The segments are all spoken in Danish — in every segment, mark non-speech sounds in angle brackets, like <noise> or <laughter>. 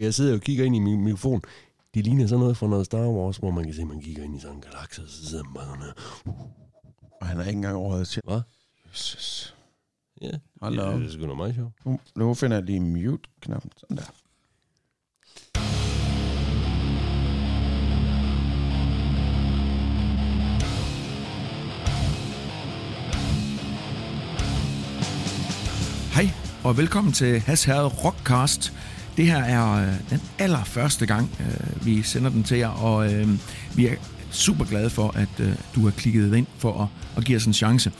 Jeg sidder og kigger ind i min mikrofon. Det ligner sådan noget fra noget Star Wars, hvor man kan se, at man kigger ind i sådan en galakse, og så sidder man bare sådan her. Og han er ikke engang overhovedet til. Hvad? Jesus. Ja, Hold da det, op. det er sgu da meget sjovt. Nu, nu finder jeg lige mute-knappen. Sådan der. Hej, og velkommen til Hasherred Rockcast. Det her er øh, den allerførste gang, øh, vi sender den til jer, og øh, vi er super glade for, at øh, du har klikket ind for at, at give os en chance.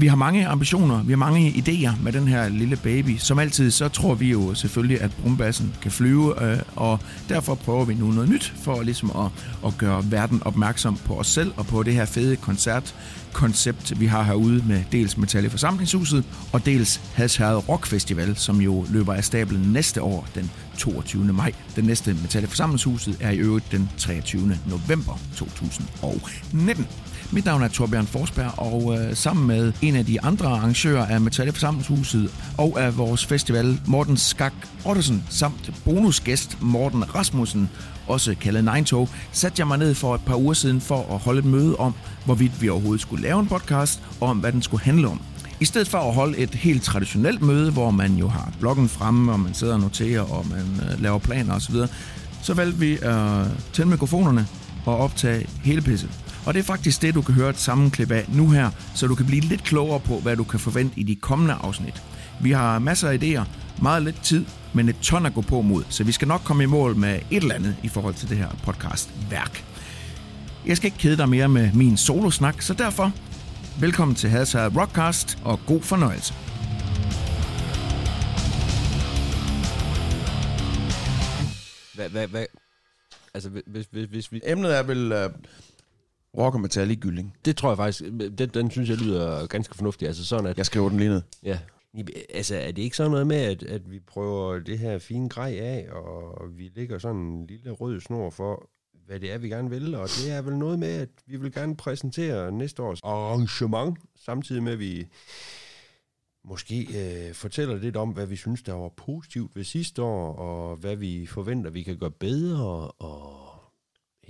Vi har mange ambitioner, vi har mange idéer med den her lille baby. Som altid, så tror vi jo selvfølgelig, at brumbassen kan flyve, øh, og derfor prøver vi nu noget nyt for ligesom at, at gøre verden opmærksom på os selv og på det her fede koncertkoncept, vi har herude med dels Metal i Forsamlingshuset og dels Hasherred Rock Festival, som jo løber af stablen næste år, den 22. maj. Den næste Metal i Forsamlingshuset er i øvrigt den 23. november 2019. Mit navn er Torbjørn Forsberg, og øh, sammen med en af de andre arrangører af Metal Forsamlingshuset og af vores festival, Morten Skak Ottesen, samt bonusgæst Morten Rasmussen, også kaldet Nine satte jeg mig ned for et par uger siden for at holde et møde om, hvorvidt vi overhovedet skulle lave en podcast, og om hvad den skulle handle om. I stedet for at holde et helt traditionelt møde, hvor man jo har bloggen fremme, og man sidder og noterer, og man øh, laver planer osv., så valgte vi at tænde mikrofonerne og optage hele pisset. Og det er faktisk det, du kan høre et sammenklip af nu her, så du kan blive lidt klogere på, hvad du kan forvente i de kommende afsnit. Vi har masser af idéer, meget lidt tid, men et ton at gå på mod, så vi skal nok komme i mål med et eller andet i forhold til det her podcast-værk. Jeg skal ikke kede dig mere med min solosnak, så derfor velkommen til Hadsherred Rockcast og god fornøjelse. Hvad, hvad, hvad? Altså, hvis, hvis, hvis vi... Emnet er vel uh, rock og metal i gylling. Det tror jeg faktisk, den, den synes jeg lyder ganske fornuftigt. Altså sådan, at... Jeg skriver den lige ned. Ja. Altså, er det ikke sådan noget med, at, at vi prøver det her fine grej af, og vi lægger sådan en lille rød snor for, hvad det er, vi gerne vil, og det er vel noget med, at vi vil gerne præsentere næste års arrangement, samtidig med, at vi måske øh, fortæller lidt om, hvad vi synes, der var positivt ved sidste år, og hvad vi forventer, vi kan gøre bedre, og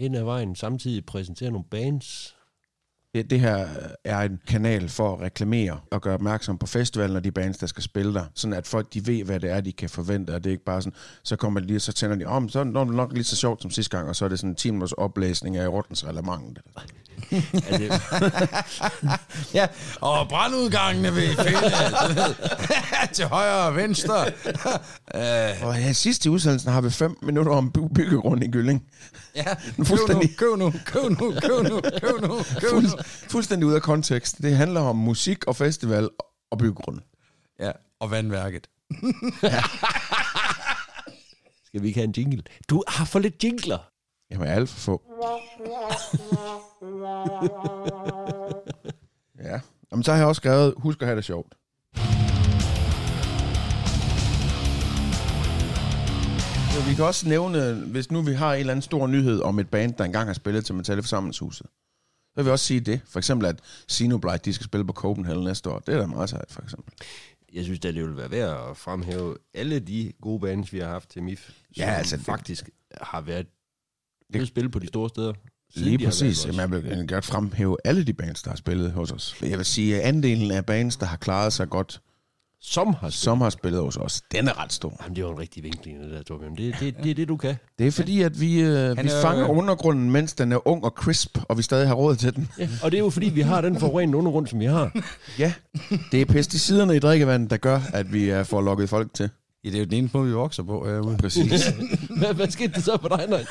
hen ad vejen samtidig præsentere nogle bands. Det, det her er en kanal for at reklamere og gøre opmærksom på festivalen og de bands, der skal spille der. Sådan at folk de ved, hvad det er, de kan forvente, og det er ikke bare sådan, så kommer de lige, så tænder de om, så er det nok lige så sjovt som sidste gang, og så er det sådan en 10 minutters oplæsning af Rottens. Altså, <laughs> Ja, og brandudgangene I finde <laughs> til højre og venstre. uh, <laughs> Og ja, sidst i udsendelsen har vi 5 minutter om by- byggegrund i Gylling. ja, Fuldstændig. køb nu, køb nu, køb nu, køb nu, køb nu. Fuld, fuldstændig ude af kontekst. Det handler om musik og festival og byggegrund. Ja, og vandværket. skal vi ikke have en jingle? Du har for lidt jingler. Jamen, alt for få. <laughs> Ja. Jamen, så har jeg også skrevet, husk at have det sjovt. Så vi kan også nævne, hvis nu vi har en eller anden stor nyhed om et band, der engang har spillet til Metal i Forsamlingshuset. Så vil vi også sige det. For eksempel, at Sinoblight, de skal spille på Copenhagen næste år. Det er da meget sejt, for eksempel. Jeg synes, at det vil være værd at fremhæve alle de gode bands, vi har haft til MIF, Ja, som altså, det- faktisk har været det spille på de store steder. Lige præcis. Jamen, jeg vil godt fremhæve alle de bands, der har spillet hos os. Jeg vil sige, at andelen af bands, der har klaret sig godt, Som har spillet. som har spillet hos os, den er ret stor. Jamen, det var en rigtig vinkling, det der, Torbjørn. Det, det, det er det, du kan. Det er fordi, at vi, øh, vi er- fanger undergrunden, mens den er ung og crisp, og vi stadig har råd til den. Ja, og det er jo fordi, vi har den forurenende undergrund, som vi har. Ja, det er pesticiderne i drikkevandet, der gør, at vi øh, får lukket folk til. Ja, det er jo den eneste måde, vi vokser på. Øh, Præcis. <laughs> hvad, hvad skete der så for dig, Nøj?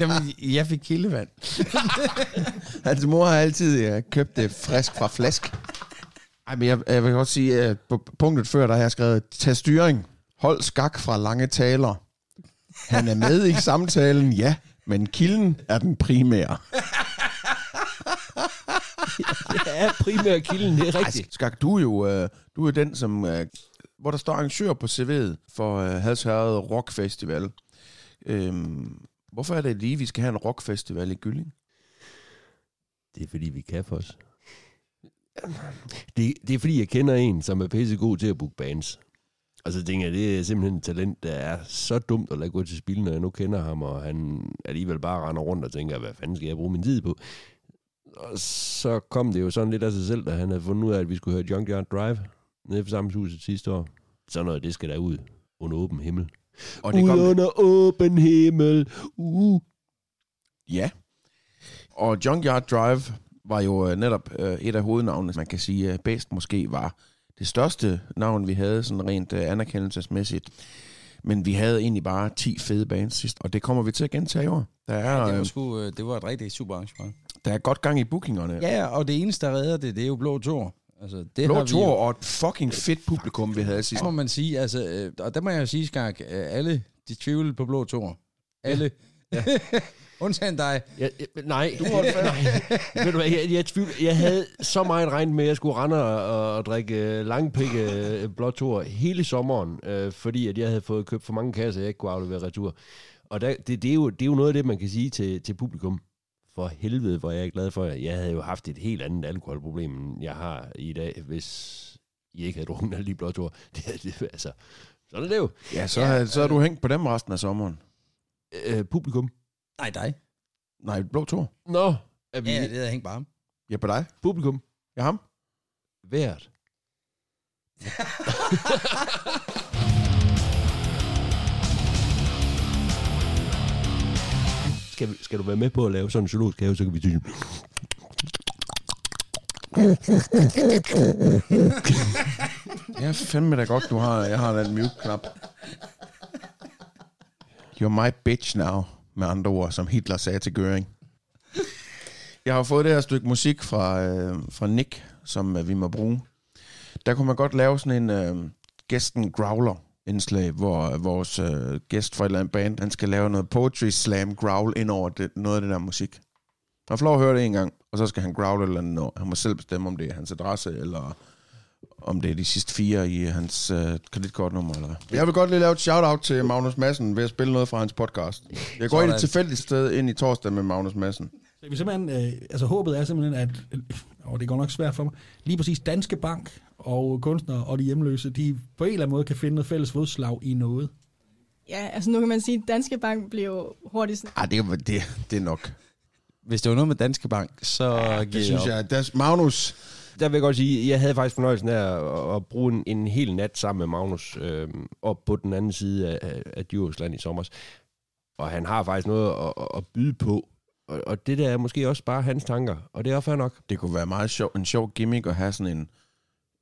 Jamen, jeg fik kildevand. <laughs> Hans mor har altid øh, købt det frisk fra flask. Ej, men jeg, jeg vil godt sige, at på punktet før, der har jeg skrevet, tag styring, hold skak fra lange taler. Han er med i samtalen, ja, men kilden er den primære. <laughs> Det er primært kilden, det er Ej, rigtigt. Skak, du er jo øh, du er den, som, øh, hvor der står arrangør på CV'et for øh, Halsherred Rock Festival. Øhm, hvorfor er det lige, vi skal have en rockfestival i Gylling? Det er fordi, vi kan for os. Det, det er fordi, jeg kender en, som er pissegod til at booke bands. Altså, og så tænker jeg, det er simpelthen et talent, der er så dumt at lade gå til spil, når jeg nu kender ham, og han alligevel bare render rundt og tænker, hvad fanden skal jeg bruge min tid på? Og så kom det jo sådan lidt af sig selv, da han havde fundet ud af, at vi skulle høre Junkyard Drive nede på samfundshuset sidste år. Sådan noget, det skal der ud under åben himmel. Og det kom, under åben himmel. Uh. ja. Og Junkyard Drive var jo øh, netop øh, et af hovednavnene. Man kan sige, at Bæst måske var det største navn, vi havde, sådan rent øh, anerkendelsesmæssigt. Men vi havde egentlig bare 10 fede bands sidst, og det kommer vi til at gentage i år. Der er, Det var, øh, sgu, øh, det var et rigtig super arrangement. der er godt gang i bookingerne. Ja, og det eneste, der redder det, det er jo Blå Tor. Altså, det Blå har vi Tor jo- og et fucking fedt publikum, vi havde sidst. Det må man sige, altså, øh, og der må jeg jo sige, Skak, øh, alle de tvivlede på Blå Tor. Alle. Ja. <laughs> Undtagen dig. Ja, ja, nej, du <laughs> nej. Ved du hvad, jeg, jeg, tvivl, jeg havde så meget regnet med, at jeg skulle rende og, og drikke uh, langpikke blåtur hele sommeren, uh, fordi at jeg havde fået købt for mange kasser, jeg ikke kunne aflevere retur. Og der, det, det, er jo, det er jo noget af det, man kan sige til, til publikum. For helvede, hvor jeg er glad for, at jeg havde jo haft et helt andet alkoholproblem, end jeg har i dag, hvis I ikke havde drukket alle de blåtur. <laughs> Det, det, altså, sådan er det jo. Ja, så, ja, så har du hængt på dem resten af sommeren. Uh, publikum. Nej, dig. Nej, Blå Tor. Nå, er vi Ja, det havde hængt bare. Ja, på dig. publikum. Ja, ham. Hvert. <laughs> skal, skal du være med på at lave sådan en zoologisk have, så kan vi sige... <laughs> Ja, fandme da godt, du har. Jeg har den mute-knap. You're my bitch now, med andre ord, som Hitler sagde til Göring. Jeg har fået det her stykke musik fra, øh, fra Nick, som øh, vi må bruge. Der kunne man godt lave sådan en øh, gæsten growler indslag, hvor øh, vores øh, gæst fra et eller andet band, han skal lave noget poetry slam growl ind over det, noget af det der musik. Han får lov at høre det en gang, og så skal han growl eller år. Han må selv bestemme, om det er hans adresse, eller om det er de sidste fire i hans øh, kreditkortnummer eller hvad. Jeg vil godt lige lave et shout-out til Magnus Madsen ved at spille noget fra hans podcast. Jeg går ind et tilfældigt sted ind i torsdag med Magnus Madsen. Så vi simpelthen, øh, altså håbet er simpelthen, at, og det går nok svært for mig, lige præcis Danske Bank og kunstnere og de hjemløse, de på en eller anden måde kan finde noget fælles fodslag i noget. Ja, altså nu kan man sige, at Danske Bank bliver jo hurtigt sådan, Ej, det, er- det, det er nok. Hvis det var noget med Danske Bank, så ja, Det synes jeg. Der, Magnus, Der vil jeg godt sige, jeg havde faktisk fornøjelsen af at, at bruge en, en hel nat sammen med Magnus øh, op på den anden side af, af, Djursland i sommer. Og han har faktisk noget at, at- at byde på. Og, og det der er måske også bare hans tanker. Og det er fair nok. det kunne være meget sjov, en sjov gimmick at have sådan en,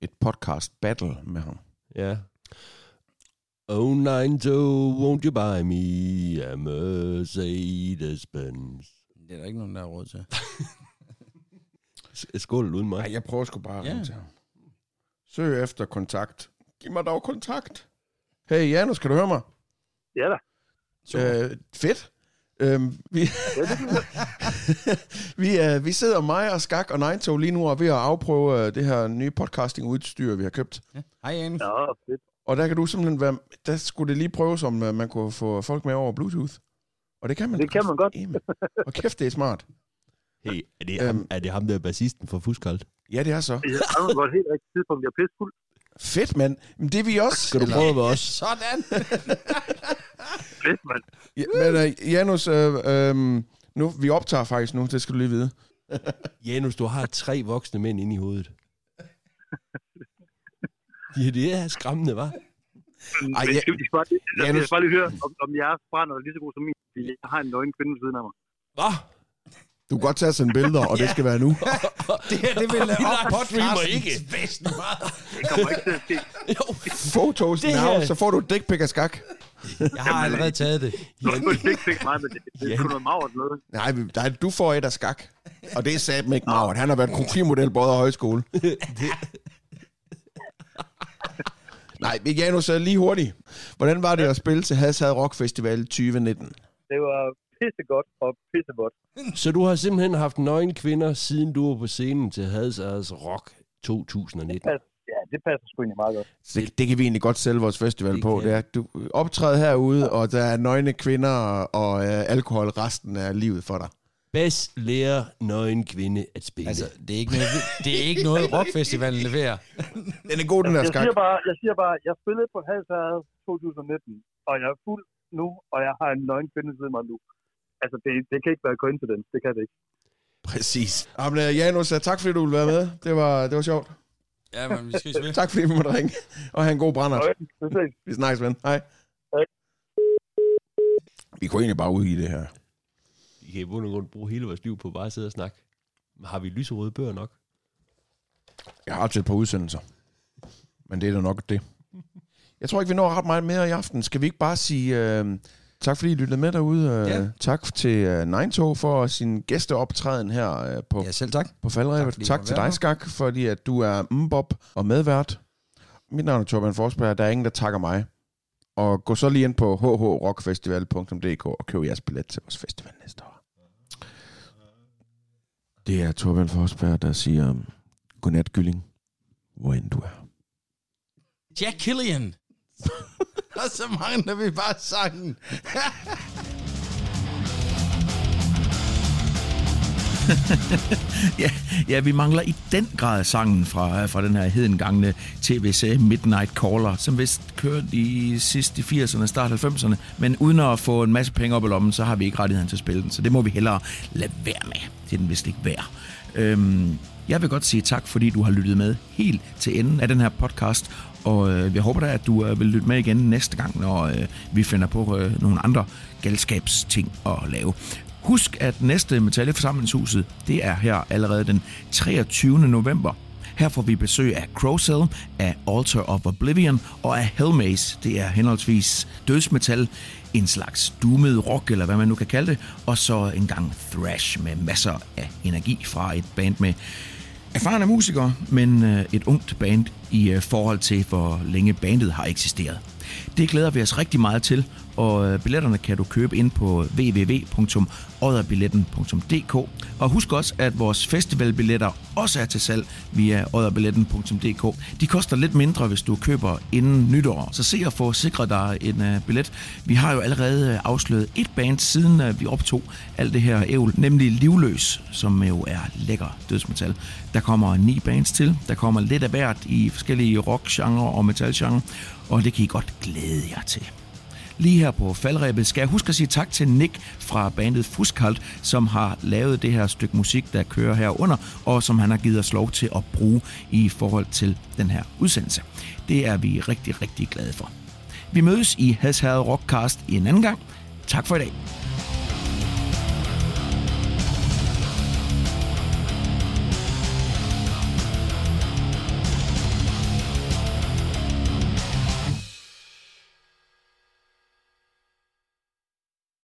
et podcast battle med ham. Ja. Oh, nine to, won't you buy me a Mercedes-Benz? Det er der ikke nogen, der har råd til. Skål uden mig. Nej, jeg prøver sgu bare at Ja. ringe til ham. Søg efter kontakt. Giv mig dog kontakt. Hey, Janus, kan du høre mig? Ja da. Øh, fedt. Øhm, vi, <laughs> vi, øh, vi sidder mig og Skak og Ninetog lige nu og er ved at afprøve øh, det her nye podcasting-udstyr, vi har købt. Ja. Hej, Janus. Nå, fedt. Og der kan du simpelthen være... Der skulle det lige prøves, om øh, man kunne få folk med over Bluetooth. Og det kan man. Det kan man godt. Amen. Og kæft, det er smart. Hey, er det, Øhm. ham, er det ham der er bassisten for Fuskalt? Ja, det er så. Jeg har godt helt rigtigt tidspunkt. Jeg er pissefuld. Fedt, mand. Men det er vi også. Skal du prøve med os? <laughs> Sådan. <laughs> Fedt, mand. Ja, men uh, Janus, øh, øh, nu, vi optager faktisk nu, det skal du lige vide. <laughs> Janus, du har tre voksne mænd inde i hovedet. Ja, det er skræmmende, var. Ej, jeg, skal, jeg, skal bare, jeg, jeg, Janus- skal bare lige høre, om, om jeres brænder er lige så god som min. fordi Jeg har en nøgen kvinde ved siden af mig. Hvad? Du kan godt tage sådan billeder, og <laughs> det skal være nu. <laughs> det her, det vil Lars <laughs> streamer ikke. Væsentligt meget. Det kommer ikke til at ske. Jo, Fotos Det now, her- så får du et dick pic af skak. Jeg har allerede taget det. Er det ikke fik mig, men det, det er sgu noget magert noget. Nej, nej, du får et af skak. Og det er satme ikke Maurt. Han har været krokimodel både af højskole. Nej, men Janus, så lige hurtigt. Hvordan var det at spille til Hadshad Rock Festival 2019? Det var pissegodt og pissegodt. Så du har simpelthen haft nøgne kvinder, siden du var på scenen til Hadsads Rock 2019. Ja, det passer sgu egentlig meget godt. Så det, det kan vi egentlig godt sælge vores festival Det på. kan. Det er, du optræder herude, og der er nøgne kvinder og, øh, alkohol resten af livet for dig. Bas lærer nøgen kvinde at spille. Altså, det er ikke noget, det er ikke noget rockfestivalen leverer. <laughs> Den er god, den der Jeg skak. siger bare, jeg siger bare, jeg spillede på Halshavet 2019, og jeg er fuld nu, og jeg har en nøgen kvinde siden mig nu. Altså, det, det kan ikke være coincidence. Det kan det ikke. Præcis. Jamen, Janus, tak fordi du ville være med. Det var, det var sjovt. Ja, men vi skal spille. <laughs> Tak fordi vi måtte ringe. Og have en god brænder. Okay, det ses. Vi snakkes, ven. Hej. Hej. Vi kunne egentlig bare ud i det her. Vi kan i bund og grund bruge hele vores liv på bare at sidde og snakke. Har vi lyserøde bøger nok? Jeg har til et par udsendelser. Men det er da nok det. Jeg tror ikke, vi når ret meget mere i aften. Skal vi ikke bare sige øh, tak, fordi I lyttede med derude. Øh, Ja. Tak til øh, Ninetog for sin gæsteoptræden her øh, på, Ja, selv tak. på faldrebet. Tak, Tak, til dig. Skak, fordi at du er Mbob og medvært. Mit navn er Torben Forsberg. Der er ingen, der takker mig. Og gå så lige ind på hhrockfestival.dk og køb jeres billet til vores festival næste år. Det er Torben Forsberg, der siger godnat, Gylling, hvor end du er. Jack Killian. Og så mangler vi bare sangen. <laughs> Ja, ja, vi mangler i den grad sangen fra, fra den her hedengangne tv-serie Midnight Caller, som vist kørte i sidste 80'erne, start 90'erne, men uden at få en masse penge op i lommen, så har vi ikke rettigheden til at spille den, så det må vi hellere lade være med. Det er den vist ikke værd. Øhm, jeg vil godt sige tak, fordi du har lyttet med helt til enden af den her podcast, og øh, jeg håber da, at du øh, vil lytte med igen næste gang, når øh, vi finder på øh, nogle andre galskabsting at lave. Husk, at næste Metalleforsamlingshuset, Forsamlingshuset, det er her allerede den 23. november. Her får vi besøg af Crowcell, af Altar of Oblivion og af Hellmaze. Det er henholdsvis dødsmetal, en slags doomet rock, eller hvad man nu kan kalde det, og så en gang thrash med masser af energi fra et band med erfarne musikere, men øh, et ungt band i øh, forhold til, hvor længe bandet har eksisteret. Det glæder vi os rigtig meget til, og øh, billetterne kan du købe ind på www.odderbilletten.dk. Og husk også, at vores festivalbilletter også er til salg via odderbilletten.dk. De koster lidt mindre, hvis du køber inden nytår, så se at få sikret dig en øh, billet. Vi har jo allerede øh, afsløret et band, siden vi optog alt det her ævl, nemlig Livløs, som jo er lækker dødsmetal. Der kommer ni bands til, der kommer lidt af hvert i forskellige rockgenre og metalgenre, og det kan I godt glæde jer til. Lige her på faldrebet skal jeg huske at sige tak til Nick fra bandet Fuskalt, som har lavet det her stykke musik, der kører herunder, og som han har givet os lov til at bruge i forhold til den her udsendelse. Det er vi rigtig, rigtig glade for. Vi mødes i Hadsherred Rockcast en anden gang. Tak for i dag.